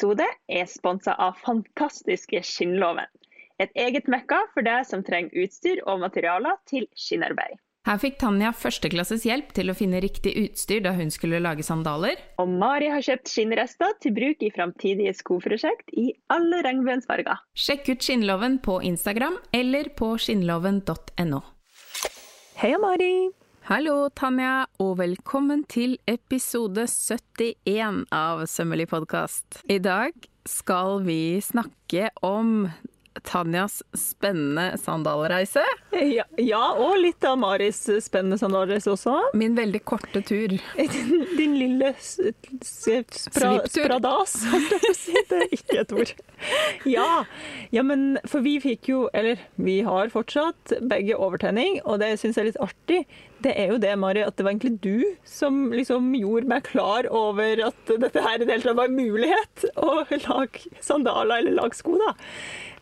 episode er sponsa av fantastiske Skinnloven. Et eget mekka for deg som trenger utstyr og materialer til skinnarbeid. Her fikk Tanja førsteklasses hjelp til å finne riktig utstyr da hun skulle lage sandaler. Og Mari har kjøpt skinnrester til bruk i framtidige skoprosjekt i alle regnbuens farger. Sjekk ut Skinnloven på Instagram eller på skinnloven.no. Hei, Mari. Hallo, Tanja, og velkommen til episode 71 av Sømmelig podkast. I dag skal vi snakke om Tanjas spennende sandalreise. Ja, ja, og litt av Maris spennende sandalreise også. Min veldig korte tur. Din, din lille spra, spradas, holdt jeg på å si. Det er ikke et ord. Ja, ja, men for vi fikk jo, eller vi har fortsatt begge overtenning, og det syns jeg er litt artig. Det er jo det, Mari, at det var egentlig du som liksom gjorde meg klar over at dette her i det hele tatt var en mulighet å lage sandaler eller lage sko, da.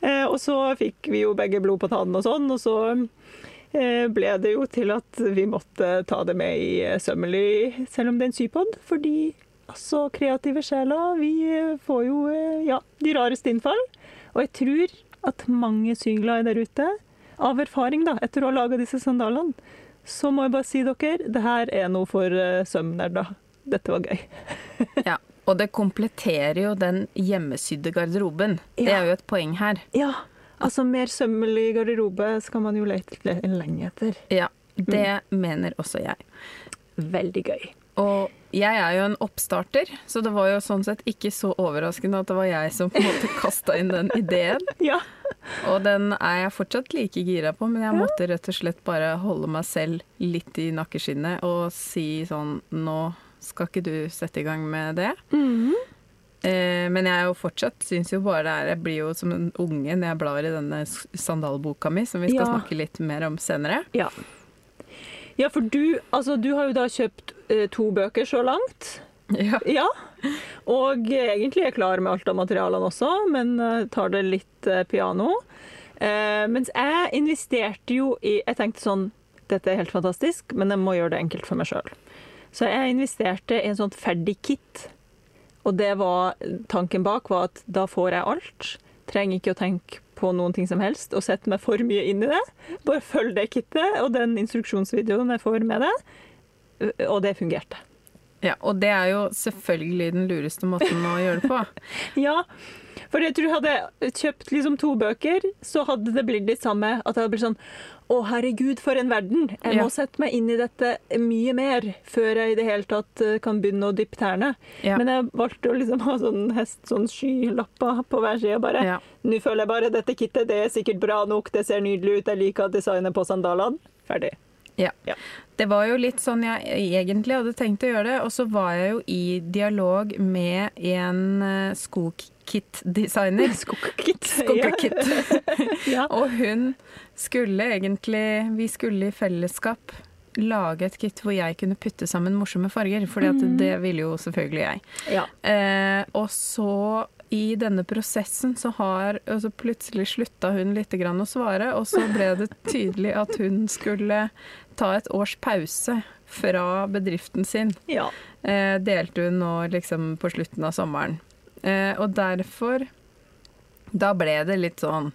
Eh, og så fikk vi jo begge blod på tannen og sånn, og så eh, ble det jo til at vi måtte ta det med i eh, Sømmelig, selv om det er en sypod, fordi altså, kreative sjeler, vi får jo ja, de rareste innfall. Og jeg tror at mange syglade der ute, av erfaring da, etter å ha laga disse sandalene, så må jeg bare si dere, det her er noe for sømnerder. Dette var gøy. Ja, og det kompletterer jo den hjemmesydde garderoben. Det er jo et poeng her. Ja, altså mer sømmelig garderobe skal man jo lete lenge etter. Ja, det mener også jeg. Veldig gøy. Og jeg er jo en oppstarter, så det var jo sånn sett ikke så overraskende at det var jeg som på en måte kasta inn den ideen. Ja. Og den er jeg fortsatt like gira på, men jeg måtte rett og slett bare holde meg selv litt i nakkeskinnet og si sånn Nå skal ikke du sette i gang med det. Eh, men jeg er jo fortsatt syns jo bare det er Jeg blir jo som en unge når jeg blar i denne sandalboka mi, som vi skal Ja. snakke litt mer om senere. Ja. ja, for du, altså, du har jo da kjøpt eh, to bøker så langt. Ja. Ja. Og egentlig er klar med alt av materialene også, men eh, tar det litt eh, piano. Eh, mens jeg investerte jo i Jeg tenkte sånn Dette er helt fantastisk, men jeg må gjøre det enkelt for meg sjøl. Så jeg investerte i en sånn ferdig kit. Og det var tanken bak var at da får jeg alt. Trenger ikke å tenke på noen ting som helst og sette meg for mye inn i det. Bare følg det kittet og den instruksjonsvideoen jeg får med det. Og det fungerte. ja. Og det er jo selvfølgelig den lureste måten å gjøre det på. Ja, for jeg tror hadde jeg kjøpt liksom to bøker, så hadde det blitt litt samme. At det hadde blitt sånn Å, herregud, for en verden! Jeg må Ja. sette meg inn i dette mye mer før jeg i det hele tatt eh, kan begynne å dyppe tærne. Ja. Men jeg valgte å liksom ha sånn hest, sånn skylapper på hver side. Bare Ja. Nå føler jeg bare dette kittet, det er sikkert bra nok, det ser nydelig ut, jeg liker designet på sandalene. Ferdig. Ja. Ja. Det var jo litt sånn jeg egentlig hadde tenkt å gjøre det, og så var jeg jo i dialog med en eh, skokit-designer. Skokkitt. Skokkitt. Ja. Og hun skulle egentlig Vi skulle i fellesskap lage et kit hvor jeg kunne putte sammen morsomme farger, for det ville jo selvfølgelig jeg. ja. Eh, og så i denne prosessen så har altså Plutselig slutta hun litt å svare, og så ble det tydelig at hun skulle ta et års pause fra bedriften sin. ja. Eh, delte hun nå liksom på slutten av sommeren. Eh, og derfor Da ble det litt sånn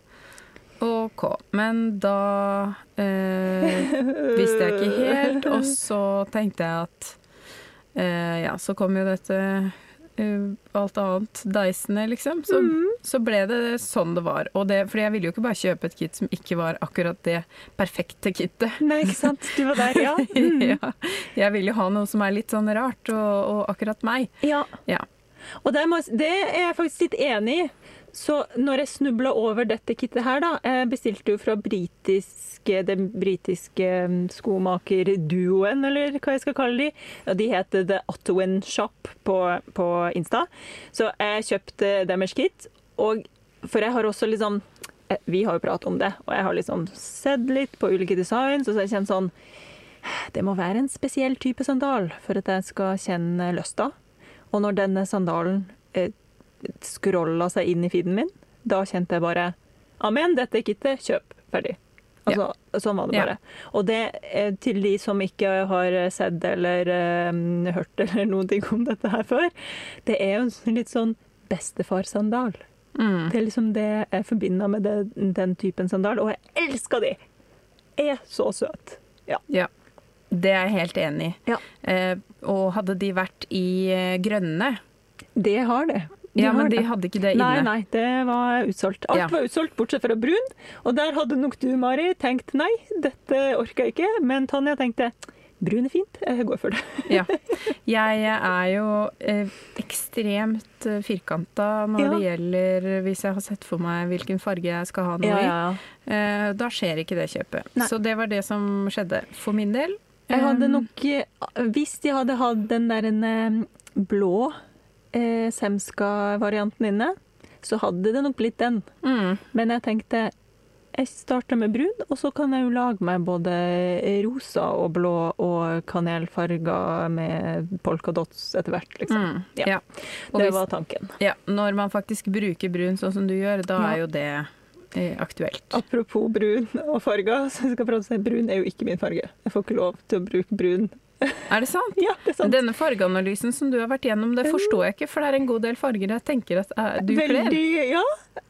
OK. Men da eh, visste jeg ikke helt, og så tenkte jeg at eh, Ja, så kom jo dette alt annet deisende, liksom. Så, så ble det sånn det var. Og det, fordi jeg ville jo ikke bare kjøpe et kit som ikke var akkurat det perfekte kittet. Nei, ikke sant. Du var der, ja. Mm. ja. Jeg vil jo ha noe som er litt sånn rart, og, og akkurat meg. ja. Ja. Og det, må, det er jeg faktisk litt enig i. Så når jeg snubla over dette kittet her, da Jeg bestilte jo fra britiske, den britiske mm, skomakerduoen, eller hva jeg skal kalle de. Og de heter The Ottowin Shop på, på Insta. Så jeg kjøpte deres kit. Og for jeg har også liksom eh, Vi har jo pratet om det, og jeg har liksom sett litt på ulike designs, og så har jeg kjent sånn Det må være en spesiell type sandal for at jeg skal kjenne lysta. Og når denne sandalen eh, scrolla seg inn i feeden min, da kjente jeg bare Amen, dette er kittet, kjøp. Ferdig. Altså, Sånn var det Ja. bare. Og det er til de som ikke har sett eller eh, hørt eller noen ting om dette her før, det er jo en litt sånn bestefarsandal. Mm. Det er liksom det jeg forbinder med det, den typen sandal, og jeg elsker de! Er så søt. Ja. Ja. Det er jeg helt enig i. Ja. Eh, og hadde de vært i eh, grønne Det har det. Ja, men de hadde ikke det inne. Nei, nei, det var utsolgt. Alt Ja. var utsolgt, bortsett fra brun. Og der hadde nok du, Mari, tenkt nei, dette orker jeg ikke. Men Tanja tenkte brun er fint, jeg går for det. Ja. Jeg er jo eh, ekstremt eh, firkanta når Ja. det gjelder Hvis jeg har sett for meg hvilken farge jeg skal ha noe i. Eh, da skjer ikke det kjøpet. Nei. Så det var det som skjedde for min del. Jeg hadde Um, nok eh, Hvis de hadde hatt den der en, eh, blå eh, Semska-varianten inne, så hadde det nok blitt den. mm, Men jeg tenkte jeg starter med brun, og så kan jeg jo lage meg både rosa og blå og kanelfarger med polkadots etter hvert, liksom. mm, Ja. ja. Det hvis, var tanken. ja. Når man faktisk bruker brun sånn som du gjør, da Ja. er jo det eh, aktuelt. Apropos brun og farger, så jeg skal prate om brun er jo ikke min farge. Jeg får ikke lov til å bruke brun. Er det sant? Ja, det er sant. Denne fargeanalysen som du har vært gjennom, det forstår jeg ikke, for det er en god del farger jeg tenker at eh, du kler. Veldig, ja,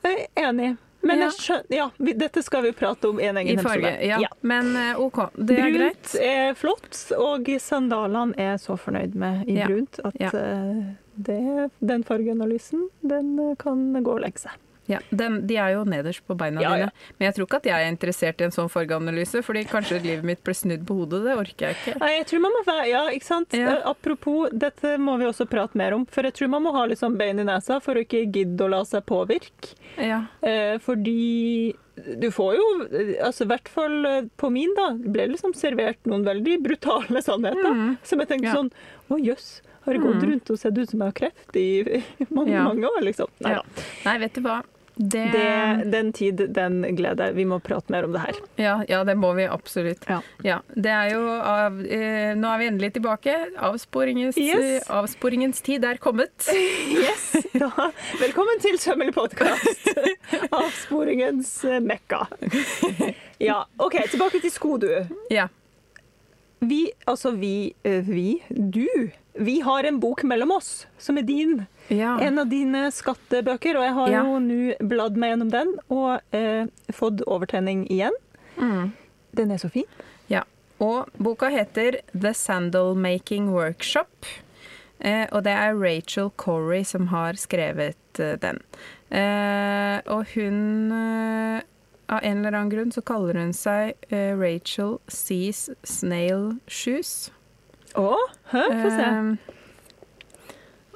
jeg er enig. Men Ja. skjønner, ja, vi, dette skal vi prate om i en I egen farge, episode. ja. Men eh, OK, det er greit. Brunt er flott, og sandalene er så fornøyd med i Ja. brunt at Ja. eh, det, den fargeanalysen den kan gå og legge seg. Ja, den, de er jo nederst på beina Ja, ja. dine. Men jeg tror ikke at jeg er interessert i en sånn fargeanalyse, fordi kanskje livet mitt blir snudd på hodet. Det orker jeg ikke. Nei, jeg tror man må være, ja, ikke sant? Ja. Eh, Apropos, dette må vi også prate mer om, for jeg tror man må ha litt sånn bein i nesa for å ikke gidde å la seg påvirke. Ja. Eh, fordi du får jo, eh, altså i hvert fall eh, på min da, ble liksom servert noen veldig brutale sannheter. Mm. Som jeg tenkte Ja. sånn, å jøss, har det gått Mm. rundt og sett ut som jeg har kreft i mange, Ja. mange år, liksom. Nei Ja. da. Nei, vet du hva. Det, Det, den tid, den glede. Vi må prate mer om det her. ja, ja, det må vi absolutt. Ja. det er av, eh, Nå er vi endelig tilbake. Avsporingens, Yes. eh, avsporingens tid er kommet. Yes, da, velkommen til Sømmelig podkast. Avsporingens eh, mekka. Ja, OK, tilbake til sko, du. Ja. Vi, altså vi, eh, vi, du. Vi har en bok mellom oss, som er din. Ja. En av dine skattebøker, og jeg har Ja. jo nå bladd meg gjennom den og eh, fått overtenning igjen. Mm. Den er så fin. Ja, og boka heter The Sandal Making Workshop. Eh, og det er Rachel Corey som har skrevet eh, den. Eh, og hun eh, Av en eller annen grunn så kaller hun seg eh, Rachel Sees Snail Shoes. Å, hæ? Få se.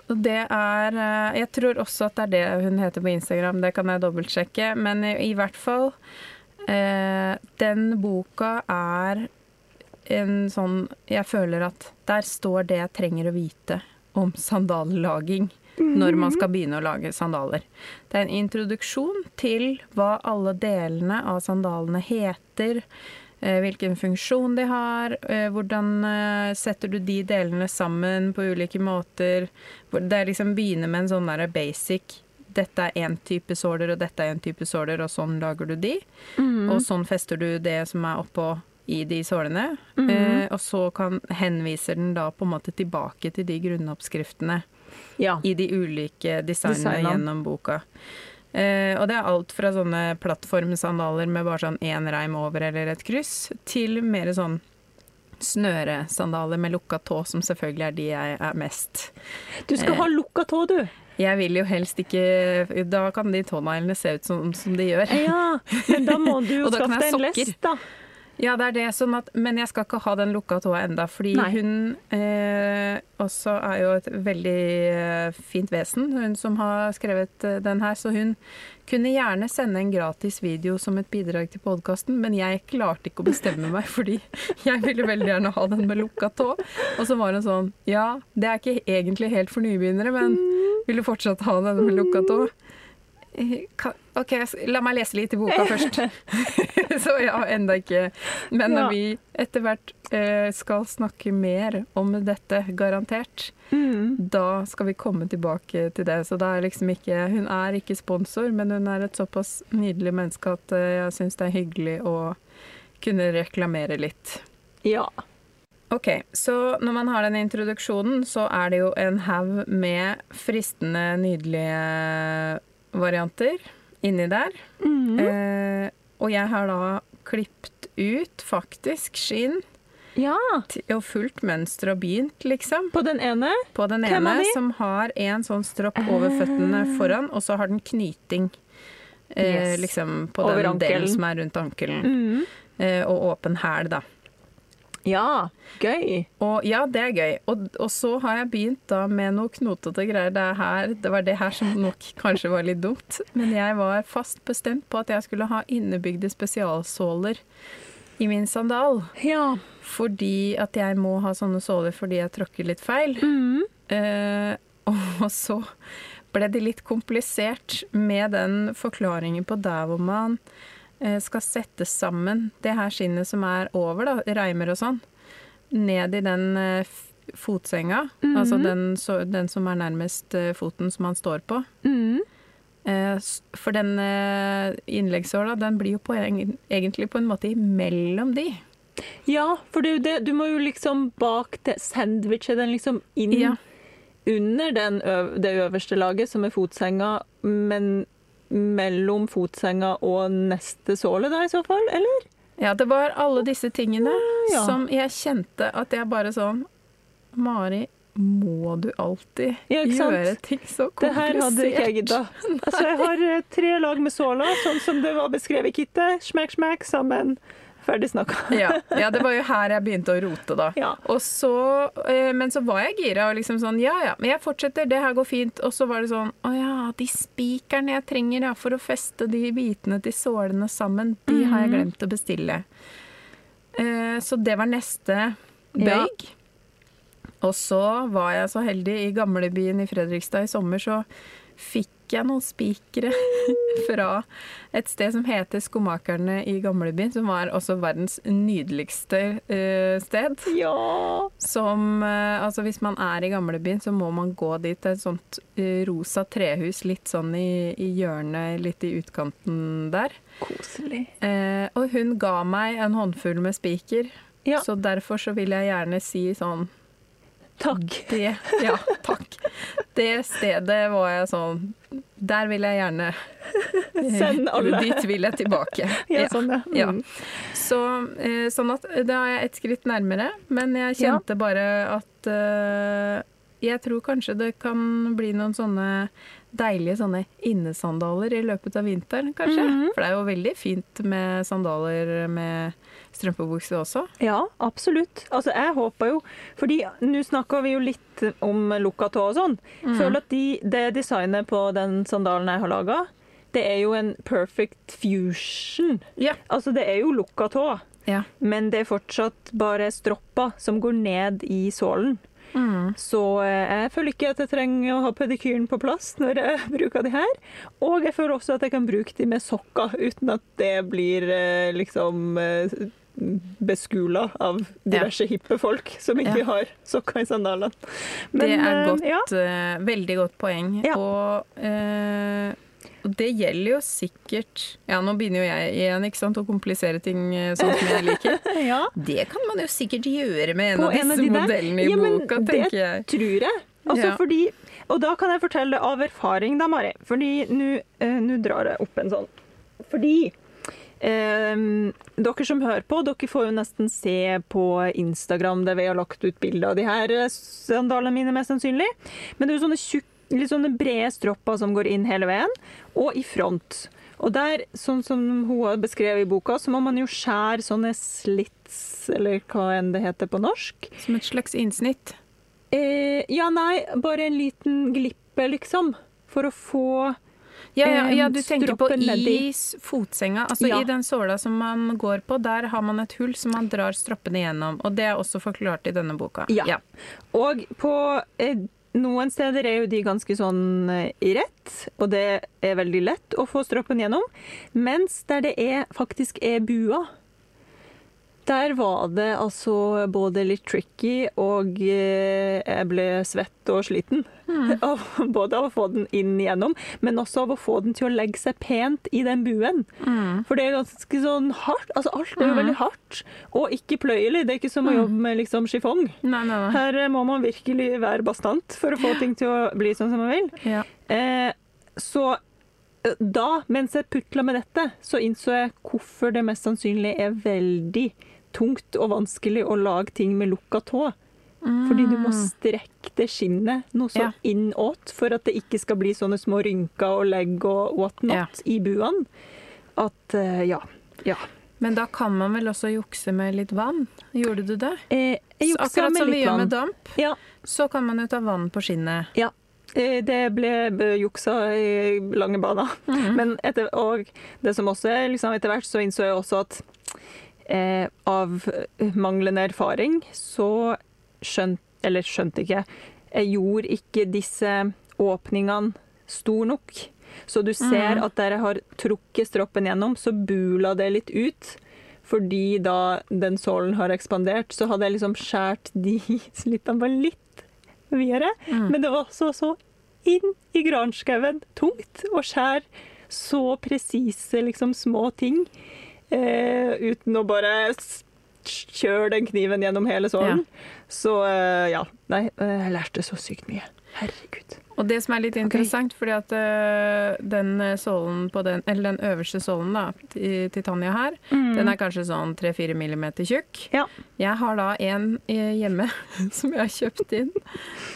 Det er eh, Jeg tror også at det er det hun heter på Instagram, det kan jeg dobbeltsjekke. Men i, i hvert fall eh, Den boka er en sånn Jeg føler at der står det jeg trenger å vite om sandallaging når man skal begynne å lage sandaler. Det er en introduksjon til hva alle delene av sandalene heter, hvilken funksjon de har, eh, hvordan eh, setter du de delene sammen på ulike måter. Det er liksom begynner med en sånn der basic dette er én type såler, og dette er en type såler, og sånn lager du de. Mm. Og sånn fester du det som er oppå i de sålene. Mm. Eh, og så kan, henviser den da på en måte tilbake til de grunnoppskriftene Ja. i de ulike designene Designene. gjennom boka. Eh, og det er alt fra sånne plattformsandaler med bare sånn én reim over eller et kryss, til mer sånn snøresandaler med lukka tå, som selvfølgelig er de jeg er mest. Du skal Eh. ha lukka tå, du. Jeg vil jo helst ikke Da kan de tåneglene se ut som, som de gjør. Ja, men da må du jo skaffe deg en lest, da. Ja, det er det. Sånn at, men jeg skal ikke ha den lukka tåa enda, fordi Nei. hun eh, også er jo et veldig eh, fint vesen, hun som har skrevet eh, den her. Så hun kunne gjerne sende en gratis video som et bidrag til podkasten, men jeg klarte ikke å bestemme meg, fordi jeg ville veldig gjerne ha den med lukka tå. Og så var hun sånn Ja, det er ikke egentlig helt for nybegynnere, men vil du fortsatt ha den med lukka tå? Eh, kan- OK, la meg lese litt i boka først. Så jeg har enda ikke Men når Ja. vi etter hvert eh, skal snakke mer om dette, garantert, Mm. da skal vi komme tilbake til det. Så da er liksom ikke Hun er ikke sponsor, men hun er et såpass nydelig menneske at eh, jeg syns det er hyggelig å kunne reklamere litt. Ja. Ok, så når man har den introduksjonen, så er det jo en haug med fristende, nydelige varianter inni der. Mm. Eh, og jeg har da klippet ut faktisk skinn Ja. og fulgt mønster og begynt, liksom. På den ene. På den ene som har en sånn stropp over føttene foran, og så har den knyting. Eh, Yes. liksom på Over den delen som er rundt ankelen. Mm. Eh, og åpen hæl, da. Ja, gøy. Og ja, det er gøy. Og, og så har jeg begynt da med noe knotete greier. Det, er her, det var det her som nok kanskje var litt dumt. Men jeg var fast bestemt på at jeg skulle ha innebygde spesialsåler i min sandal. Ja. Fordi at jeg må ha sånne såler fordi jeg tråkker litt feil. Mm. Eh, og så ble det litt komplisert med den forklaringen på der hvor man skal sette sammen det her skinnet som er over, da, reimer og sånn, ned i den fotsenga, mm fotsenga. Altså den, så, den som er nærmest eh, foten som han står på. Mm Eh, for den innleggsåla, innleggssåla, den blir jo på, egentlig på en måte imellom de. Ja, for er det. Du må jo liksom bak det sandwiche den liksom inn Ja. under den det øverste laget, som er fotsenga, men mellom fotsenga og neste såle da, i så fall, eller? Ja, det var alle disse tingene ja. som jeg kjente at jeg bare sånn Mari, må du alltid Ja, gjøre ting så Det her komplisert? hadde ikke jeg gidda. Altså, jeg har eh, tre lag med såla, sånn som det var beskrevet i kittet. Smack, smack, sammen. Ferdig snakka. Ja, ja, det var jo her jeg begynte å rote, da. Ja. Så, eh, men så var jeg gira og liksom sånn Ja ja, men jeg fortsetter, det her går fint. Og så var det sånn Å ja, de spikerne jeg trenger ja, for å feste de bitene til sålene sammen, de har Mhm. jeg glemt å bestille. Eh, så det var neste bøyg. Og så var jeg så heldig i gamlebyen i Fredrikstad i sommer, så fikk jeg noen spikere fra et sted som heter Skomakerne i gamlebyen, som var også verdens nydeligste eh, sted. Ja. Som eh, Altså, hvis man er i gamlebyen, så må man gå dit et sånt eh, rosa trehus litt sånn i, i hjørnet, litt i utkanten der. Koselig. Eh, og hun ga meg en håndfull med spiker, Ja. så derfor så vil jeg gjerne si sånn Takk. det, ja, takk. Det stedet var jeg sånn Der vil jeg gjerne Send alle. Dit vil jeg tilbake. Ja, sånn, ja. Ja. Mm. Så, eh, sånn at da er jeg et skritt nærmere, men jeg Ja. kjente bare at eh, jeg tror kanskje det kan bli noen sånne deilige sånne innesandaler i løpet av vinteren, kanskje. Mhm. For det er jo veldig fint med sandaler med strømpebukse også. Ja, absolutt. Altså, jeg håper jo Fordi nå snakker vi jo litt om lukka tå og sånn. Føler at de, det designet på den sandalen jeg har laga, det er jo en perfect fusion. Ja. Altså, det er jo lukka tå, Ja. men det er fortsatt bare stropper som går ned i sålen. Mm. Så eh, jeg føler ikke at jeg trenger å ha pedikyren på plass når jeg bruker de her. Og jeg føler også at jeg kan bruke de med sokker uten at det blir eh, liksom eh, beskula av diverse hippe folk som ikke Ja. har sokker i sandalene. det er godt, Ja. veldig godt poeng. Ja. Og, eh, og det gjelder jo sikkert Ja, nå begynner jo jeg igjen ikke sant, å komplisere ting sånn som jeg liker. ja. Det kan man jo sikkert gjøre med en På av en av disse de modellene i Ja, men boka, det- tenker jeg. Tror jeg. Altså Ja. fordi Og da kan jeg fortelle det av erfaring, da, Mari. Fordi nå eh, drar jeg opp en sånn. Fordi eh, dere som hører på, dere får jo nesten se på Instagram der vi har lagt ut bilder av de her eh, sandalene mine, mest sannsynlig. Men det er jo sånne tjukk, litt sånne brede stropper som går inn hele veien, og i front. Og der, sånn som hun har beskrevet i boka, så må man jo skjære sånne slits, eller hva enn det heter på norsk. Som et slags innsnitt. Eh, ja, nei, bare en liten glippe, liksom. For å få Ja, ja, ja Eh, du tenker på i fotsenga. Altså Ja. i den såla som man går på, der har man et hull som man drar stroppene gjennom. Og det er også forklart i denne boka. Ja. Og på eh, noen steder er jo de ganske sånn i rett, og det er veldig lett å få stroppen gjennom. Mens der det er, faktisk er bua, Der var det altså både litt tricky, og eh, jeg ble svett og sliten. Mm. både av å få den inn igjennom, men også av å få den til å legge seg pent i den buen. For det er ganske sånn hardt. Altså alt er jo veldig hardt, og ikke pløyelig. Det er ikke som å jobbe med liksom chiffon. Nei, nei, nei. Her eh, må man virkelig være bastant for å få ting til å bli sånn som man vil. Ja. Eh, så eh, da, mens jeg putla med dette, så innså jeg hvorfor det mest sannsynlig er veldig tungt og vanskelig å lage ting med lukka tå. Fordi du må strekke det skinnet noe så Ja. innåt for at det ikke skal bli sånne små rynker og legg og whatnot i buene. At eh, ja. ja. Men da kan man vel også jukse med litt vann? Gjorde du det? Eh, Så akkurat med som vi gjør med damp, Ja, så kan man jo ta vann på skinnet. Ja, eh, det ble eh, juksa i lange baner. Men etter, og det som også er, liksom, etter hvert så innså jeg også at eh, av manglende erfaring så skjønte Eller skjønte ikke. Jeg gjorde ikke disse åpningene stor nok. Så du ser at der jeg har trukket stroppen gjennom, så bula det litt ut. Fordi da den sålen har ekspandert, så hadde jeg liksom skåret de slippene bare litt videre. Men det var også så inn i granskauen tungt å skjære så presise, liksom, små ting. Eh, uten å bare kjøre den kniven gjennom hele sålen. Så eh, ja. Nei, eh, jeg lærte så sykt mye. Herregud. Og det som er litt interessant, fordi at uh, den sålen på den, eller den øverste sålen da, i Titania her, den er kanskje sånn 3-4 millimeter tjukk. Ja. Jeg har da en eh, hjemme som jeg har kjøpt inn,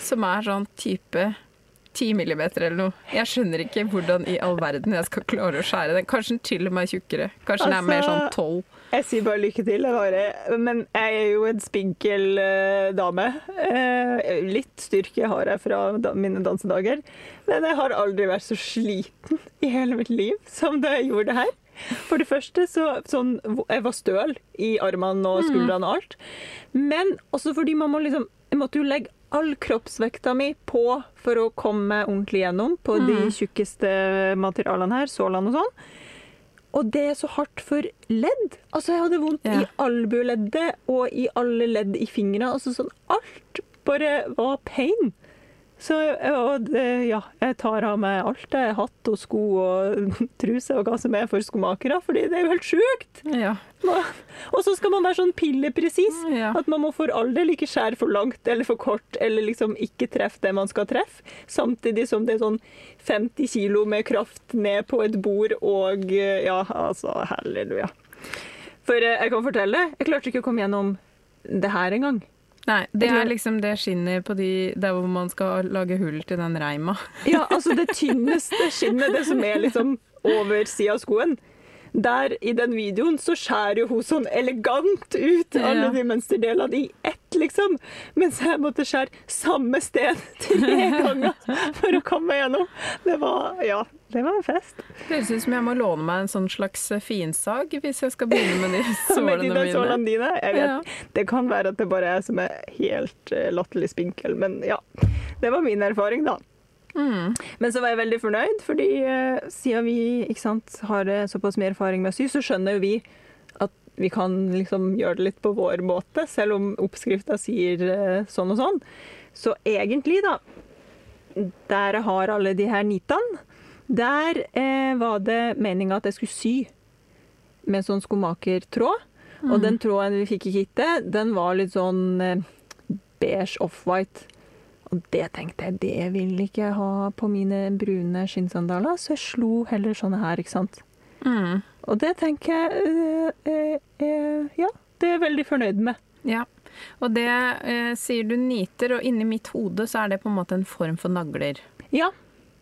som er sånn type 10 millimeter eller noe. Jeg skjønner ikke hvordan i all verden jeg skal klare å skjære den. Kanskje den til og med er tjukkere. Kanskje den er mer sånn Altså, 12. Jeg sier bare lykke til. Men jeg er jo en spinkel eh, dame. Eh, litt styrke har jeg fra mine dansedager. Men jeg har aldri vært så sliten i hele mitt liv som da jeg gjorde det her. For det første så sånn, Jeg var støl i armene og skuldrene og alt. Men også fordi man må liksom Jeg måtte jo legge all kroppsvekta mi på for å komme meg ordentlig gjennom på de tjukkeste materialene her, sålene og sånn. Og det er så hardt for ledd. Altså, jeg hadde vondt Ja. i albueleddet og i alle ledd i fingrene. Altså sånn alt bare var pain. Så og ja, jeg tar av meg alt. Jeg hatt og sko og truse og hva som er for skomakere, fordi det er jo helt sjukt. Ja. Og så skal man være sånn pillepresis. Ja. At man må for all del ikke skjære for langt eller for kort, eller liksom ikke treffe det man skal treffe. Samtidig som det er sånn 50 kilo med kraft ned på et bord og Ja, altså, halleluja. For eh, jeg kan fortelle, jeg klarte ikke å komme gjennom det her engang. Nei, det er liksom det skinnet på de der hvor man skal lage hull til den reima. Ja, altså det tynneste skinnet, det som er liksom over sida av skoen. Der i den videoen så skjærer jo hun sånn elegant ut alle de mønsterdelene i ett, liksom. Mens jeg måtte skjære samme sted tre ganger for å komme gjennom. Det var Ja, det var en fest. Høres ut som jeg må låne meg en sånn slags finsag hvis jeg skal begynne med de Med sålene de der mine. sålene dine. Jeg vet, Ja. Det kan være at det bare er jeg som er helt eh, latterlig spinkel, men ja. Det var min erfaring, da. Mm. Men så var jeg veldig fornøyd, fordi uh, siden vi ikke sant, har eh, såpass mye erfaring med å sy, så skjønner jo vi at vi kan liksom gjøre det litt på vår måte, selv om oppskrifta sier uh, sånn og sånn. Så egentlig, da, der jeg har alle de her nitene, der uh, var det meninga at jeg skulle sy med sånn skomakertråd. Og den tråden vi fikk i kittet, den var litt sånn beige off-white. Og det tenkte jeg, det vil ikke jeg ha på mine brune skinnsandaler, så jeg slo heller sånne her, ikke sant. Mm. Og det tenker jeg øh, øh, øh, Ja, det er jeg veldig fornøyd med. Ja. Og det sier du niter, og inni mitt hode så er det på en måte en form for nagler. Ja.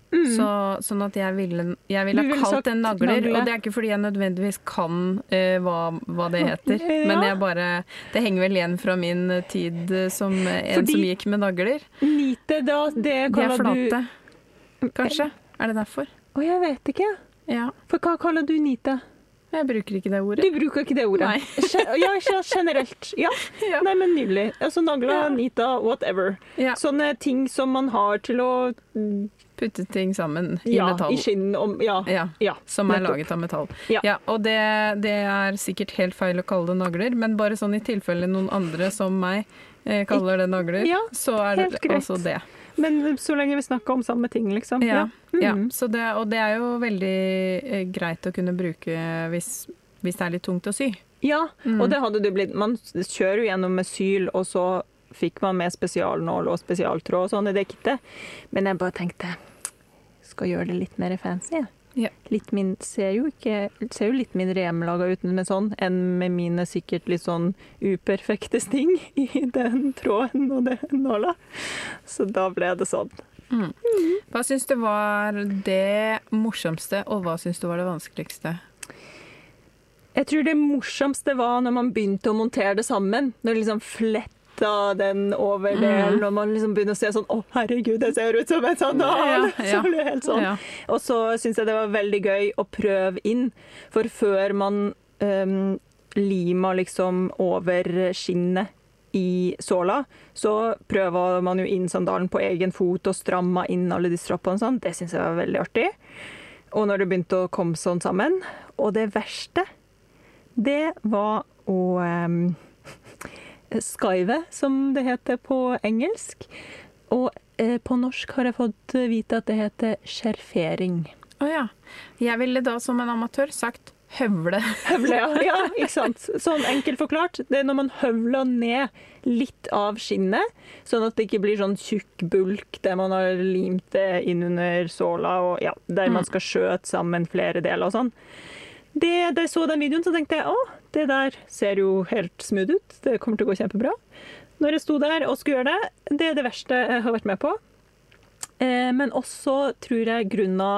Mm. Så, sånn at jeg ville, jeg ville ha kalt den nagler, nagler, og det er ikke fordi jeg nødvendigvis kan uh, hva, hva det heter, Ja. men jeg bare Det henger vel igjen fra min tid som en Fordi- som gikk med nagler. Nite, da, det De er kaller du flate, kanskje? Er det derfor? Å, jeg vet ikke. Ja. For hva kaller du nite? Jeg bruker ikke det ordet. Du bruker ikke det ordet. Ja, generelt. Ja. Ja. Nei, men nydelig. Altså nagler, Ja. Nita, whatever. Sånne ting som man har til å Putte ting sammen i Ja, metall. i skinn om Ja. Ja, ja som er nettopp. laget av metall. Ja. og det, det er sikkert helt feil å kalle det nagler, men bare sånn i tilfelle noen andre som meg eh, kaller det nagler, så er det altså greit. også det. Men så lenge vi snakker om samme ting, liksom. Ja, ja. Mhm. Så det, og det er jo veldig eh, greit å kunne bruke hvis, hvis det er litt tungt å sy. Ja, Mm. og det hadde du blitt. Man kjører jo gjennom med syl, og så fikk man med spesialnål og spesialtråd og sånn i det kittet. Men jeg bare tenkte skal gjøre det litt mer fancy. Ja. Litt min, ser, jo ikke, ser jo litt mindre hjemmelaga ut med sånn enn med mine sikkert litt sånn uperfekte sting i den tråden og den nåla. Så da ble det sånn. Hva syns du var det morsomste, og hva syns du var det vanskeligste? Jeg tror det morsomste var når man begynte å montere det sammen. Når det liksom fletta den over delen, og man liksom begynner å se sånn Å, herregud, det ser ut som en sandal! Så blir det helt sånn. Og så syns jeg det var veldig gøy å prøve inn, for før man um, lima liksom over skinnet i såla, så prøver man jo inn sandalen på egen fot og stramma inn alle de stroppene og sånn. Det syns jeg var veldig artig. Og når det begynte å komme sånn sammen. Og det verste, det var å um, Skive, som det heter på engelsk. Og eh, på norsk har jeg fått vite at det heter skjerfering. Å ja. Jeg ville da som en amatør sagt høvle. Høvle, ja. ja. Ikke sant. Sånn enkelt forklart. Det er når man høvler ned litt av skinnet, sånn at det ikke blir sånn tjukk bulk der man har limt det inn under såla, og ja, der man skal skjøte sammen flere deler og sånn. Det, da jeg så den videoen, så tenkte jeg å, det der ser jo helt smooth ut. Det kommer til å gå kjempebra. Når jeg sto der og skulle gjøre det, det er det verste jeg har vært med på. Eh, men også tror jeg grunna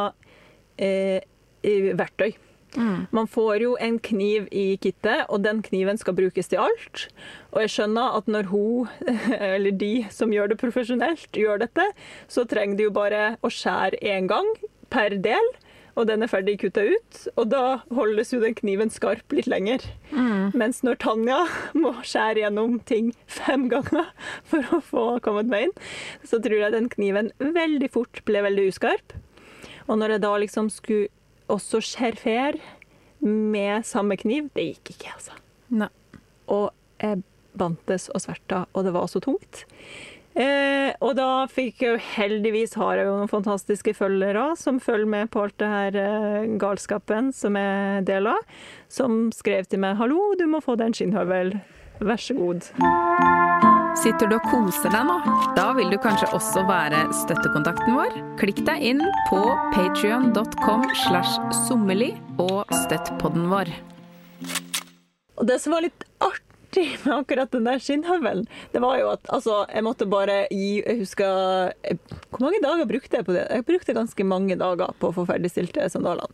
eh, verktøy. Man får jo en kniv i kittet, og den kniven skal brukes til alt. Og jeg skjønner at når hun, eller de som gjør det profesjonelt, gjør dette, så trenger de jo bare å skjære én gang per del, og den er ferdig kutta ut. Og da holdes jo den kniven skarp litt lenger. Mens når Tanja må skjære gjennom ting fem ganger for å få kommet meg inn, så tror jeg den kniven veldig fort ble veldig uskarp. Og når jeg da liksom skulle også skjerfere med samme kniv, det gikk ikke, altså. Nei. Og jeg bantes og sverta, og det var så tungt. Eh, og da fikk jeg jo heldigvis har jeg jo noen fantastiske følgere som følger med på alt det her eh, galskapen som jeg deler, som skrev til meg 'Hallo, du må få deg en skinnhøvel. Vær så god'. Sitter du og koser deg nå? Da vil du kanskje også være støttekontakten vår. Klikk deg inn på patrion.com slash sommerli og støtt podden vår. Og det som var litt artig med akkurat den der skinnhøvelen, det var jo at altså, jeg måtte bare gi Jeg husker jeg- Hvor mange dager brukte jeg på det? Jeg brukte ganske mange dager på å få ferdigstilt sandalene.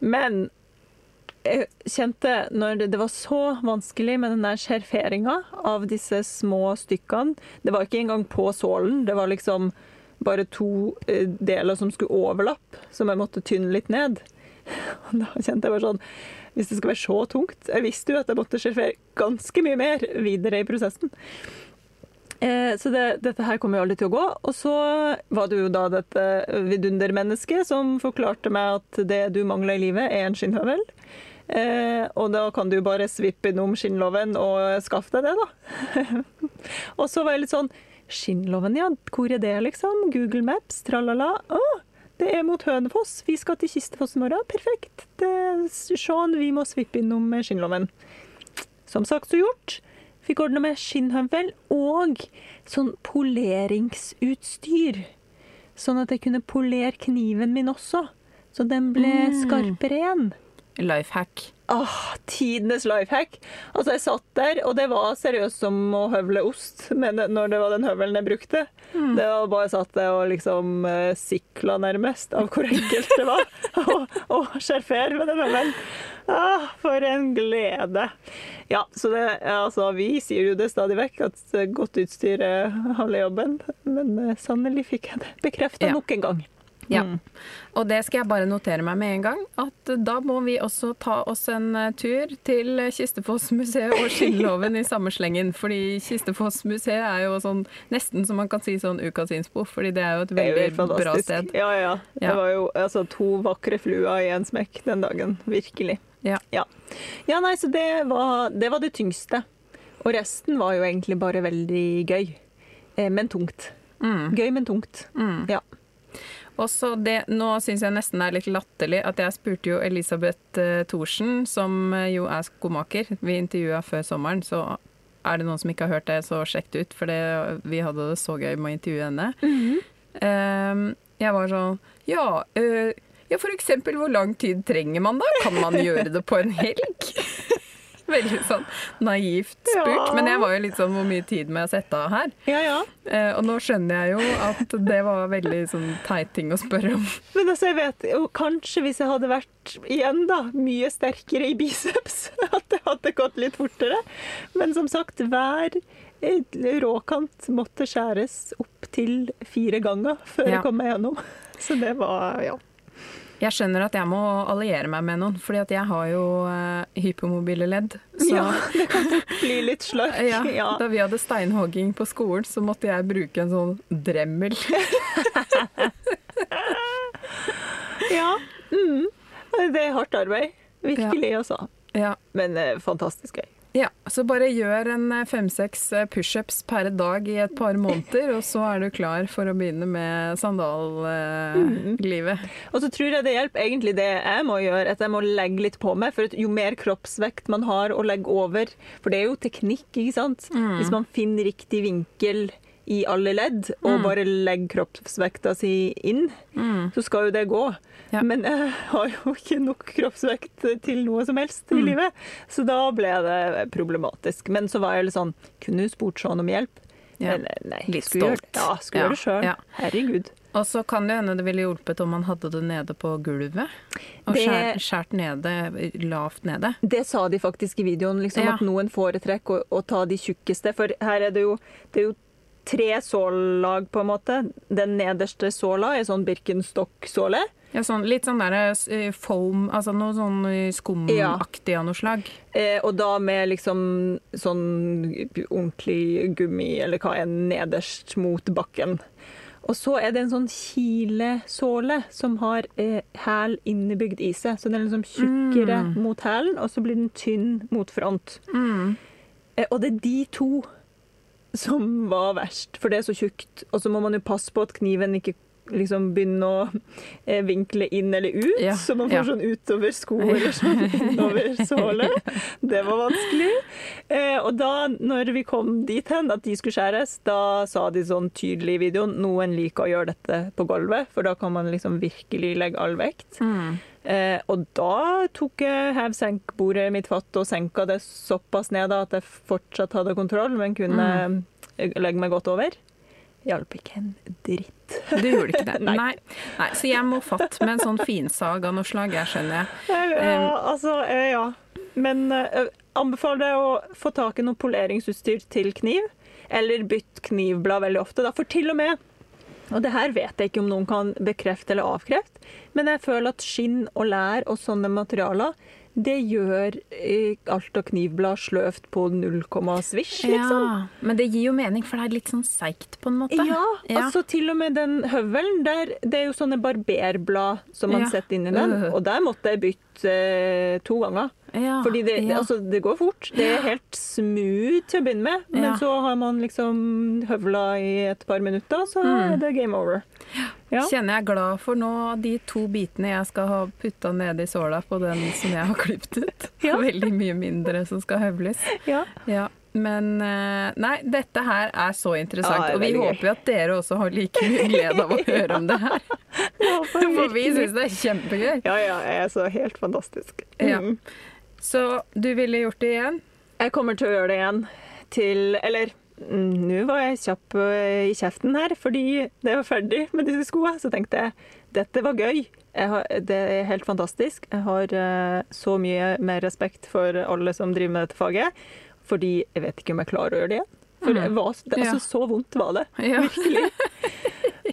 Men jeg kjente når det, det var så vanskelig med den der skjerferinga av disse små stykkene Det var ikke engang på sålen, det var liksom bare to eh, deler som skulle overlappe, som jeg måtte tynne litt ned. Og da kjente jeg bare sånn Hvis det skal være så tungt Jeg visste jo at jeg måtte sjefere ganske mye mer videre i prosessen. Eh, så det, dette her kommer jo aldri til å gå. Og så var det jo da dette vidundermennesket som forklarte meg at det du mangler i livet, er en skinnhøvel. Eh, og da kan du bare svippe innom skinnloven og skaffe deg det, da. og så var jeg litt sånn Skinnloven, ja. Hvor er det, liksom? Google Maps, tralala. Å, det er mot Hønefoss. Vi skal til Kistefoss i morgen. Perfekt. Det er Sean, vi må svippe innom skinnloven. Som sagt så gjort. Fikk ordna med skinnhøvel og sånn poleringsutstyr. Sånn at jeg kunne polere kniven min også. Så den ble skarpere igjen. Life hack. Åh, tidenes life hack. Altså, jeg satt der, og det var seriøst som å høvle ost men når det var den høvelen jeg brukte. Det var bare satt der og liksom uh, sikla nærmest av hvor enkelt det var å, skjerfere med den høvelen. Ah, for en glede. Ja, så det, altså, vi sier jo det stadig vekk, at godt utstyr er halve jobben. Men uh, sannelig fikk jeg det bekrefta Ja. nok en gang. Ja. Mm. Og det skal jeg bare notere meg med en gang, at da må vi også ta oss en eh, tur til Kistefoss-museet og Skinnloven i samme slengen. Fordi Kistefoss-museet er jo sånn nesten som man kan si sånn ukas innspo, fordi det er jo et veldig bra sted. Ja, ja. Ja. Det var jo altså, to vakre fluer i en smekk den dagen. Virkelig. Ja. Ja, ja nei, så det var, det var det tyngste. Og resten var jo egentlig bare veldig gøy. Eh, men tungt. Mm. Gøy, men tungt. Mm. Ja. Og så det, Nå syns jeg nesten det er litt latterlig at jeg spurte jo Elisabeth eh, Thorsen, som eh, jo er skomaker. Vi intervjua før sommeren, så er det noen som ikke har hørt det, så sjekk det ut. For det, vi hadde det så gøy med å intervjue henne. Eh, jeg var sånn Ja, eh, ja, for eksempel hvor lang tid trenger man da? Kan man gjøre det på en helg? Veldig sånn naivt spurt. Ja. Men jeg var jo litt sånn hvor mye tid må jeg sette av her? Ja, ja. Eh, og nå skjønner jeg jo at det var veldig sånn teit ting å spørre om. Men altså, jeg vet jo kanskje hvis jeg hadde vært igjen da, mye sterkere i biceps, at det hadde gått litt fortere. Men som sagt, hver eh, råkant måtte skjæres opp til fire ganger før jeg kom meg gjennom. Så det var, ja. Jeg skjønner at jeg må alliere meg med noen, fordi at jeg har jo uh, hypomobile ledd. Så ja. Det kan fort bli litt slørt. ja, Ja. da vi hadde steinhogging på skolen, så måtte jeg bruke en sånn dremmel. ja. Mm. Det er hardt arbeid. Virkelig, altså. Ja. Men uh, fantastisk gøy. Ja, så bare gjør en eh, fem-seks eh, pushups per dag i et par måneder, og så er du klar for å begynne med sandallivet. Og så tror jeg det hjelper egentlig det jeg må gjøre, at jeg må legge litt på meg. For at jo mer kroppsvekt man har å legge over For det er jo teknikk, ikke sant? Mm. Hvis man finner riktig vinkel i alle ledd, og Mm. bare legger kroppsvekta si inn, Mm. så skal jo det gå. Ja. Men jeg har jo ikke nok kroppsvekt til noe som helst i Mm. livet, så da ble det problematisk. Men så var jeg litt sånn Kunne du spurt sånn om hjelp? Ja. Eller nei, Litt skulle gjøre- stolt. Ja, skulle Ja, gjøre det sjøl. Herregud. Og så kan det hende det ville hjulpet om man hadde det nede på gulvet. Og skjært, skjært nede, lavt nede. Det sa de faktisk i videoen, liksom, Ja. at noen foretrekker å, å ta de tjukkeste. For her er det jo, det er jo tre sållag, på en måte. Den nederste såla er sånn Birkenstock-såle. Ja, sånn, litt sånn der eh, foam, altså noe sånn eh, skumaktig av noe slag. Eh, og da med liksom sånn ordentlig gummi, eller hva er nederst mot bakken. Og så er det en sånn kilesåle som har eh, innebygd i seg. Så den er liksom tjukkere Mm. mot hælen, og så blir den tynn mot front. Mm. Eh, Og det er de to som var verst, for det er så tjukt. Og så må man jo passe på at kniven ikke liksom begynne å eh, vinkle inn eller ut, Ja, så man ja. får sånn utover sko eller sånn innover såle. Det var vanskelig. Eh, og da, når vi kom dit hen at de skulle skjæres, da sa de sånn tydelig i videoen noen liker å gjøre dette på gulvet, for da kan man liksom virkelig legge all vekt. Mm. Eh, og da tok jeg hev-senk-bordet mitt fatt og senka det såpass ned da, at jeg fortsatt hadde kontroll, men kunne mm. legge meg godt over. Hjalp ikke en dritt. Du gjorde ikke det? Nei. Nei. Nei. Så jeg må fatt med en sånn finsag av noe slag, jeg skjønner. Ja, altså, eh, ja. Men uh, anbefaler deg å få tak i noe poleringsutstyr til kniv, eller bytt knivblad veldig ofte. Da. For til og med og det her vet jeg ikke om noen kan bekrefte eller avkrefte, men jeg føler at skinn og lær og sånne materialer, det gjør eh, alt av knivblad sløvt på null komma svisj, liksom. Ja, men det gir jo mening, for det er litt sånn seigt på en måte. Ja, Ja. altså til og med den høvelen, der, det er jo sånne barberblad som man Ja. setter inn i den, Øh. og der måtte jeg bytte eh, to ganger. Ja, Fordi det, ja. altså, det går fort. Det er helt smooth til å begynne med, men Ja. så har man liksom høvla i et par minutter, så Mm. er det game over. Ja. Kjenner jeg er glad for nå de to bitene jeg skal ha putta ned i såla på den som jeg har klippet ut. Ja. Veldig mye mindre som skal høvles. Ja. Ja, men eh, nei, dette her er så interessant, Ja, er og vi håper at dere også har like mye glede av å høre om det her. For vi syns det er kjempegøy. Ja, ja, jeg er så helt fantastisk. Ja. Mm. Så du ville gjort det igjen? Jeg kommer til å gjøre det igjen til Eller mm, nå var jeg kjapp øh, i kjeften her, fordi det var ferdig med disse skoene. Så tenkte jeg dette var gøy. Jeg har, det er helt fantastisk. Jeg har øh, så mye mer respekt for alle som driver med dette faget. Fordi jeg vet ikke om jeg klarer å gjøre det igjen. For det var, det, altså, så vondt var det. Ja. Virkelig.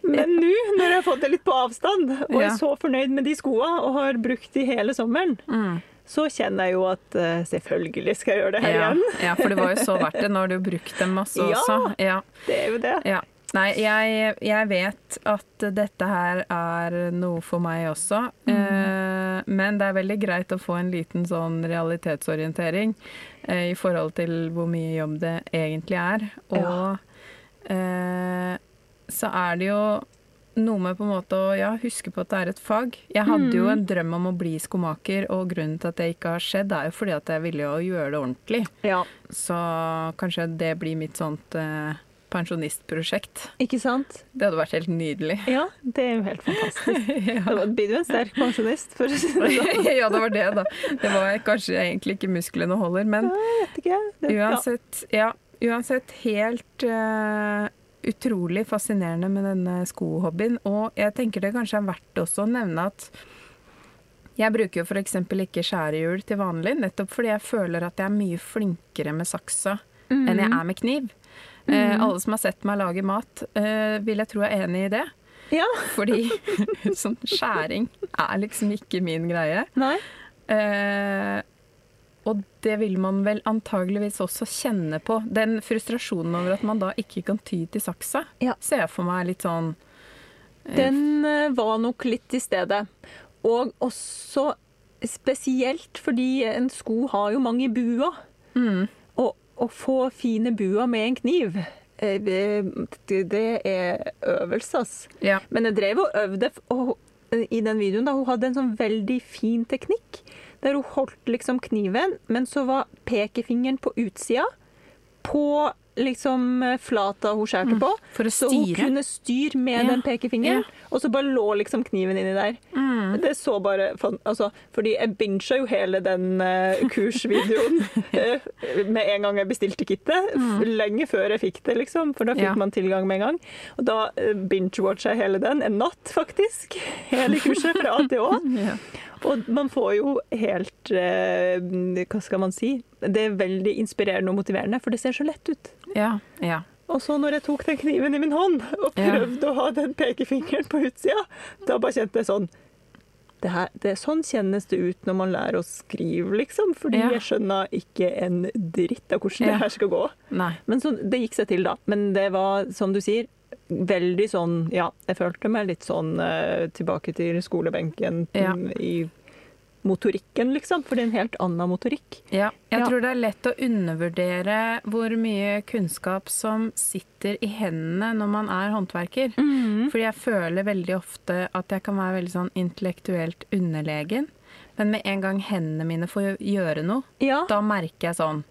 Men nå, når jeg har fått det litt på avstand, og Ja. er så fornøyd med de skoene og har brukt de hele sommeren, Mm. så kjenner jeg jo at eh, selvfølgelig skal jeg gjøre det her Ja, igjen. ja, for det var jo så verdt det. Nå har du brukt dem masse Ja. også. Ja. Det er jo det. Ja. Nei, jeg, jeg vet at dette her er noe for meg også. Eh, men det er veldig greit å få en liten sånn realitetsorientering eh, i forhold til hvor mye jobb det egentlig er. Og eh, så er det jo noe med på en måte å ja, huske på at det er et fag. Jeg hadde jo en drøm om å bli skomaker, og grunnen til at det ikke har skjedd, er jo fordi at jeg ville jo gjøre det ordentlig. Ja, Så kanskje det blir mitt sånt eh, pensjonistprosjekt. ikke sant? Det hadde vært helt nydelig. Ja, det er jo helt fantastisk. ja. Da blir du en sterk pensjonist, for å si det sånn. ja, det var det, da. Det var kanskje egentlig ikke musklene holder, men ja, ikke. Det, uansett, ja, uansett helt uh, utrolig fascinerende med denne skohobbyen. Og jeg tenker det kanskje er verdt også å nevne at jeg bruker jo f.eks. ikke skjærehjul til vanlig, nettopp fordi jeg føler at jeg er mye flinkere med saksa enn jeg er med kniv. Eh, alle som har sett meg lage mat, eh, vil jeg tro er enig i det. ja. Fordi sånn skjæring er liksom ikke min greie. Nei. Eh, og det vil man vel antageligvis også kjenne på. Den frustrasjonen over at man da ikke kan ty til saksa, Ja. ser jeg for meg litt sånn eh, Den eh, var nok litt til stede. Og også spesielt fordi en sko har jo mange buer. mm, å få fine buer med en kniv, eh, det er øvelse, ass. Ja. Men jeg drev og øvde og, i den videoen. da Hun hadde en sånn veldig fin teknikk. Der hun holdt liksom kniven, men så var pekefingeren på utsida. På liksom eh, flata hun skjærte på. For å Så hun kunne styre med Ja, den pekefingeren. ja. Og så bare lå liksom kniven inni der. Mm. Det så bare altså, Fordi jeg bincha jo hele den uh, kursvideoen eh, med en gang jeg bestilte kittet. Mm. Lenge før jeg fikk det, liksom. For da fikk Mm. Ja. man tilgang med en gang. Og da uh, binge-watcha jeg hele den. En natt, faktisk. Hele kurset fra A til Å. Ja. Og man får jo helt eh, Hva skal man si? Det er veldig inspirerende og motiverende, for det ser så lett ut. ja. ja. Og så når jeg tok den kniven i min hånd og Ja. prøvde å ha den pekefingeren på utsida, da bare kjente jeg sånn det her, det, Sånn kjennes det ut når man lærer å skrive, liksom. Fordi Ja. jeg skjønner ikke en dritt av hvordan Ja. det her skal gå. Nei. Men så, det gikk seg til, da. Men det var, som du sier, veldig sånn Ja, jeg følte meg litt sånn eh, tilbake til skolebenken Ja. mm, i motorikken, liksom. For det er en helt annen motorikk. Ja, jeg Ja. tror det er lett å undervurdere hvor mye kunnskap som sitter i hendene når man er håndverker. Fordi jeg føler veldig ofte at jeg kan være veldig sånn intellektuelt underlegen. Men med en gang hendene mine får gjøre noe, Ja, da merker jeg sånn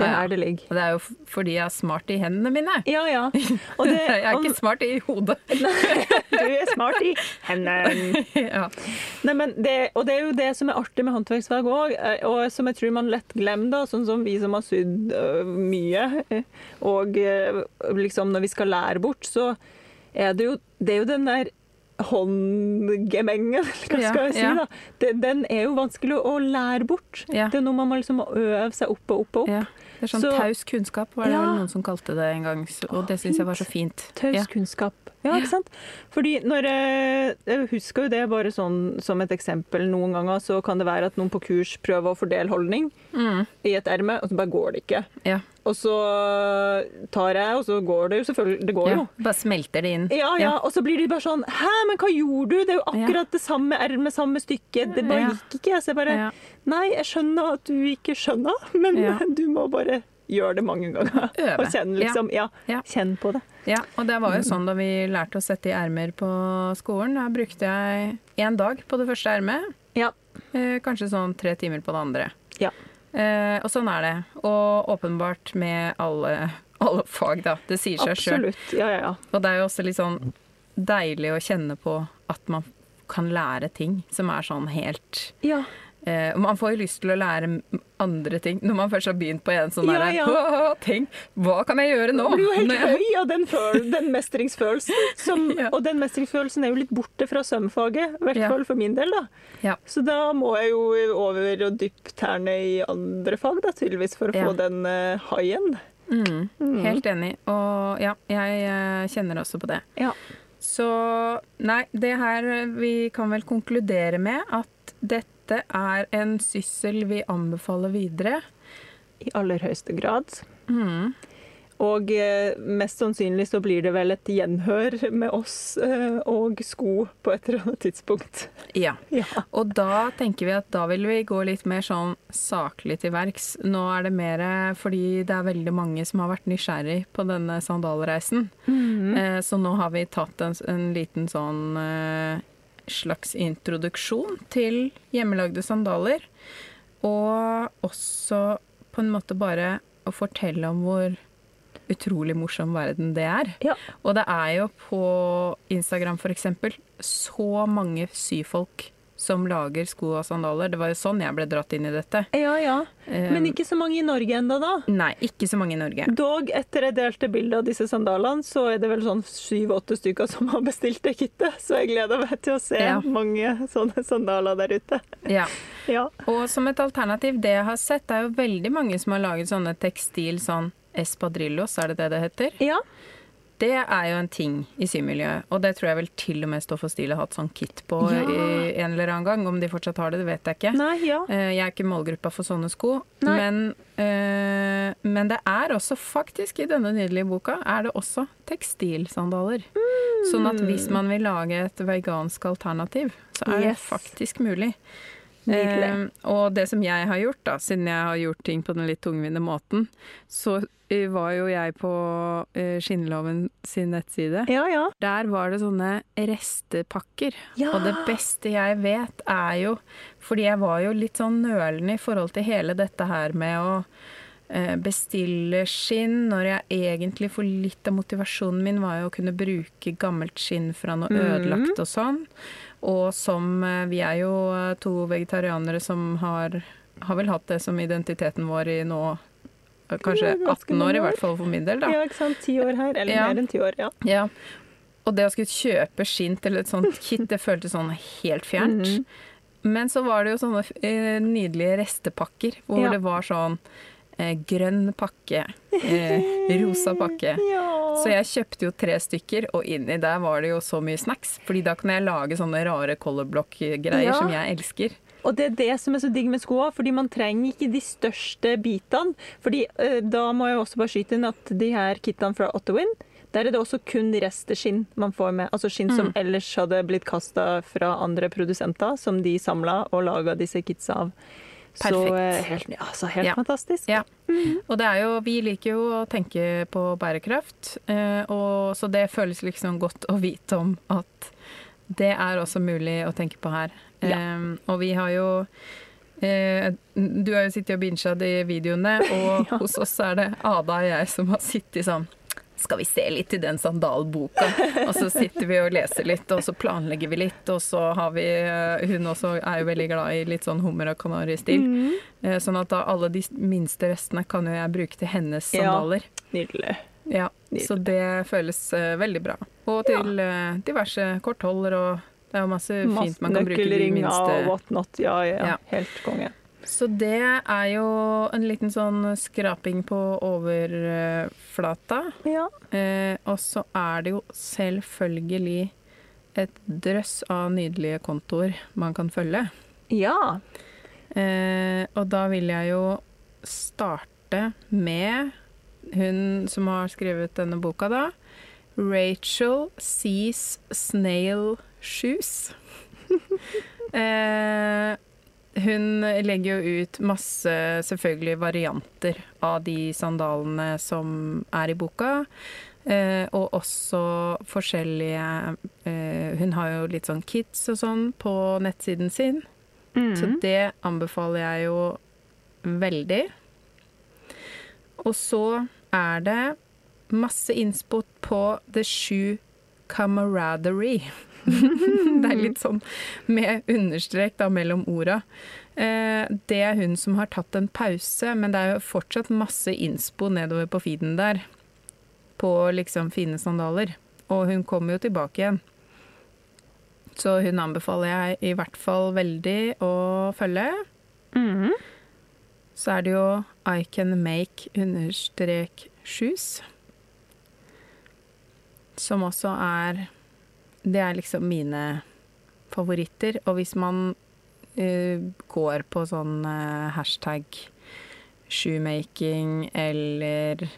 det er «Ah, ja. her det ligger. Og det er jo fordi jeg er smart i hendene mine. Ja, ja. Det, jeg er ikke smart i hodet. du er smart i hendene. ja. Nei, men det, og det er jo det som er artig med håndverksfag òg, og som jeg tror man lett glemmer, da, sånn som vi som har sydd øh, mye. eh, Og øh, liksom når vi skal lære bort, så er det jo, det er jo den der håndgemengen, hva Ja, skal jeg si, ja. da. Den, den er jo vanskelig å lære bort. Ja. Det er noe man må liksom øve seg opp og opp og opp. ja. Det er sånn Så- taus kunnskap, var det vel noen som kalte det en gang. Og det syns jeg var så fint. Taus Ja. kunnskap. Ja, ikke sant? Fordi når jeg, jeg husker jo det bare sånn som et eksempel. Noen ganger så kan det være at noen på kurs prøver å fordele holdning Mm. i et erme, og så bare går det ikke. Ja. Og så tar jeg, og så går det jo selvfølgelig. Det går ja. jo. Bare smelter det inn. Ja, ja, og så blir de bare sånn Hæ, men hva gjorde du? Det er jo akkurat det samme ermet, samme stykke. Det bare Ja. gikk ikke. Så jeg bare Ja. Nei, jeg skjønner at du ikke skjønner, men Ja. du må bare gjøre det mange ganger. Øve. Og kjenne, liksom. Ja, Ja. kjenn på det. Ja, og det var jo sånn da vi lærte å sette i ermer på skolen. Da brukte jeg én dag på det første ermet. Ja. Eh, kanskje sånn tre timer på det andre. Ja. Eh, og sånn er det. Og åpenbart med alle, alle fag, da. Det sier seg sjøl. Ja, ja, ja. Og det er jo også litt sånn deilig å kjenne på at man kan lære ting som er sånn helt Ja. Eh, man får jo lyst til å lære andre ting når man først har begynt på en sånn Ja, der, ja. Tenk, hva kan jeg gjøre nå? Du blir jo helt jeg- høy av den, den mestringsfølelsen. Som, Ja. Og den mestringsfølelsen er jo litt borte fra svømmefaget, i hvert fall for min del. da. Ja. Så da må jeg jo over og dyppe tærne i andre fag, da, tydeligvis, for å få den uh, haien. Mm, helt enig. Og ja, jeg eh, kjenner også på det. Ja. Så nei, det her Vi kan vel konkludere med at dette er en syssel vi anbefaler videre. I aller høyeste grad. Mm. Og eh, mest sannsynlig så blir det vel et gjenhør med oss eh, og sko på et eller annet tidspunkt. Ja. Ja. Og da tenker vi at da vil vi gå litt mer sånn saklig til verks. Nå er det mer fordi det er veldig mange som har vært nysgjerrig på denne sandalreisen. Eh, så nå har vi tatt en, en liten sånn slags introduksjon til hjemmelagde sandaler. Og også på en måte bare å fortelle om hvor utrolig morsom verden det er. Ja. Og det er jo på Instagram eksempel så mange syfolk som lager sko og sandaler. Det var jo sånn jeg ble dratt inn i dette. ja, ja. Eh, Men ikke så mange i Norge ennå, da. Nei, ikke så mange i Norge. Dog, etter jeg delte bilde av disse sandalene, så er det vel sånn syv-åtte stykker som har bestilt det kittet. Så jeg gleder meg til å se Ja. mange sånne sandaler der ute. Ja. Ja. Og som et alternativ, det jeg har sett, det er jo veldig mange som har laget sånne tekstil sånn espadrillos, er det det det heter? ja. Det er jo en ting i symiljøet, og det tror jeg vel til og med Stoff og Stil har hatt sånn kit på Ja. i en eller annen gang. Om de fortsatt har det, det vet jeg ikke. Nei, ja. Eh, Jeg er ikke målgruppa for sånne sko, men, øh, men det er også faktisk i denne nydelige boka er det også tekstilsandaler. Sånn at hvis man vil lage et vegansk alternativ, så er det faktisk mulig. Eh, og det som jeg har gjort, da, siden jeg har gjort ting på den litt tungvinte måten, så eh, var jo jeg på eh, Skinnloven sin nettside. Ja, ja. Der var det sånne restepakker. Ja. Og det beste jeg vet er jo Fordi jeg var jo litt sånn nølende i forhold til hele dette her med å eh, bestille skinn, når jeg egentlig for litt av motivasjonen min var jo å kunne bruke gammelt skinn fra noe Mhm. ødelagt og sånn. Og som eh, Vi er jo eh, to vegetarianere som har, har vel hatt det som identiteten vår i nå eh, Kanskje 18 år, i hvert fall for min del, da. Ja, ikke sant. Ti år her. Eller Ja. mer enn ti år, ja. Ja. Og det å skulle kjøpe skinn til et sånt kit, det føltes sånn helt fjernt. Mhm. Men så var det jo sånne nydelige restepakker, hvor Ja. det var sånn grønn pakke, eh, rosa pakke. Ja. Så jeg kjøpte jo tre stykker, og inni der var det jo så mye snacks. Fordi da kan jeg lage sånne rare colorblock-greier Ja. som jeg elsker. Og det er det som er så digg med skoa, fordi man trenger ikke de største bitene. Fordi eh, da må jeg også bare skyte inn at de her kittene fra Ottowin, der er det også kun resteskinn man får med. Altså skinn som Mm. ellers hadde blitt kasta fra andre produsenter, som de samla og laga disse kitsa av. Så Perfekt. Så helt, ja, så helt Ja. fantastisk. Ja. Og det er jo, vi liker jo å tenke på bærekraft, eh, og, så det føles liksom godt å vite om at det er også mulig å tenke på her. Ja. Eh, og vi har jo eh, Du har jo sittet og bincha de videoene, og Ja. hos oss er det Ada og jeg som har sittet sånn skal vi se litt i den sandalboka? Og så sitter vi og leser litt, og så planlegger vi litt. Og så har vi eh, Hun også er jo veldig glad i litt sånn hummer og kanari-stil. Mm. Eh, Sånn at da alle de minste restene kan jo jeg bruke til hennes sandaler. Ja. Nydelig. Ja, Nydelig. Så det føles eh, veldig bra. Og til eh, diverse kortholder og det er jo masse fint man kan bruke de Nøkkelringer og whatnot. Ja, ja, ja. Ja. Helt konge. Så det er jo en liten sånn skraping på overflata. Ja. Eh, og så er det jo selvfølgelig et drøss av nydelige kontoer man kan følge. ja. Eh, og da vil jeg jo starte med hun som har skrevet denne boka, da. Rachel Sees Snail Shoes. eh, hun legger jo ut masse selvfølgelig varianter av de sandalene som er i boka. Eh, og også forskjellige eh, Hun har jo litt sånn kits og sånn på nettsiden sin. Så Mm. det anbefaler jeg jo veldig. Og så er det masse innspott på The Shoe Camaraderie. det er litt sånn med understrek da mellom orda. Eh, det er hun som har tatt en pause, men det er jo fortsatt masse innspo nedover på feeden der. På liksom fine sandaler. Og hun kommer jo tilbake igjen. Så hun anbefaler jeg i hvert fall veldig å følge. Mhm. Så er det jo I can make understrek shoes. Som også er det er liksom mine favoritter. Og hvis man uh, går på sånn uh, hashtag shoemaking eller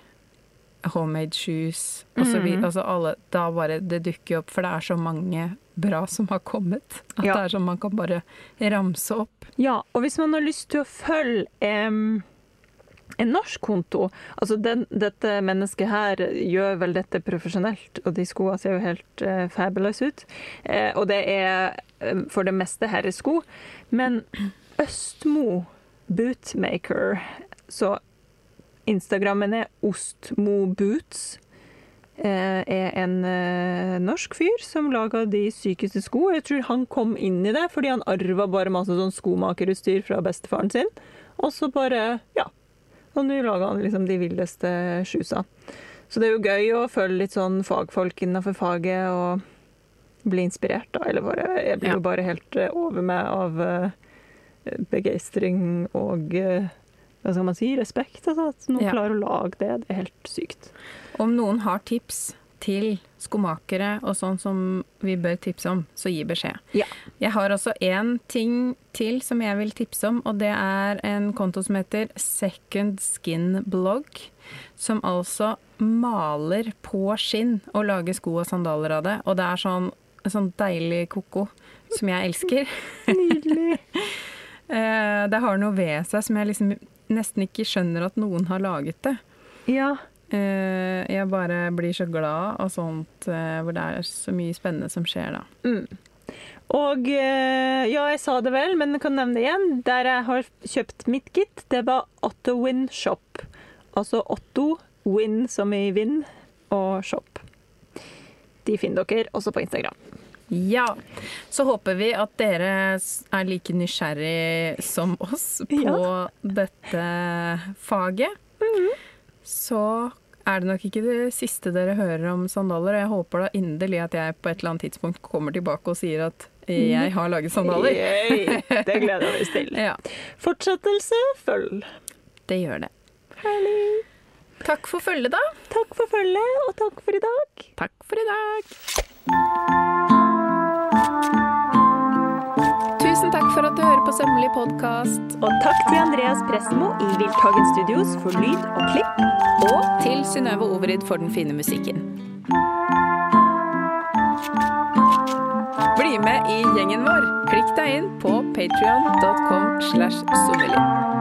homemade shoes så videre, Mhm. altså alle, da bare det dukker opp, for det er så mange bra som har kommet. At Ja. det er sånn man kan bare ramse opp. Ja, og hvis man har lyst til å følge em, en norsk konto Altså, den, dette mennesket her gjør vel dette profesjonelt, og de skoene ser jo helt eh, fabulous ut. Eh, og det er eh, for det meste herresko. Men Østmo Bootmaker, så Instagrammen er Ostmo Boots. eh, er en eh, norsk fyr som lager de sykeste sko. Jeg tror han kom inn i det fordi han arva bare masse sånn skomakerutstyr fra bestefaren sin. Og så bare, ja. Og nå lager han liksom de villeste sjusa. Så det er jo gøy å følge litt sånn fagfolk innenfor faget og bli inspirert, da. Eller bare Jeg blir Ja. jo bare helt eh, over meg av uh, begeistring og eh, hva skal man si, respekt. Altså, at noen Ja. klarer å lage det. Det er helt sykt. Om noen har tips til skomakere og sånn som vi bør tipse om, så gi beskjed. Ja. Jeg har også én ting til som jeg vil tipse om, og det er en konto som heter Second Skin Blog. Som altså maler på skinn og lager sko og sandaler av det. Og det er sånn, sånn deilig koko som jeg elsker. Nydelig. Eh, det har noe ved seg som jeg liksom nesten ikke skjønner at noen har laget det. Ja. Eh, jeg bare blir så glad av sånt eh, hvor det er så mye spennende som skjer da. Mm. Og eh, ja, jeg sa det vel, men jeg kan nevne det igjen. Der jeg har kjøpt mitt kit, det var Otto Win Shop. Altså Otto Win som i vind, og shop. De finner dere også på Instagram. Ja, så håper vi at dere er like nysgjerrig som oss på Ja. dette faget. Så er det nok ikke det siste dere hører om sandaler. Og jeg håper da inderlig at jeg på et eller annet tidspunkt kommer tilbake og sier at jeg har laget sandaler. Yay! Det gleder jeg meg til. Ja, Fortsettelse følg. det gjør det. Herlig. Takk for følget, da. Takk for følget, og takk for i dag. Takk for i dag. Tusen takk for at du hører på Sømmelig podkast. Og takk til Andreas Presmo i Wildtagen Studios for lyd og klipp. Og til Synnøve Overid for den fine musikken. Bli med i gjengen vår. Klikk deg inn på patrion.com slash sommerliv.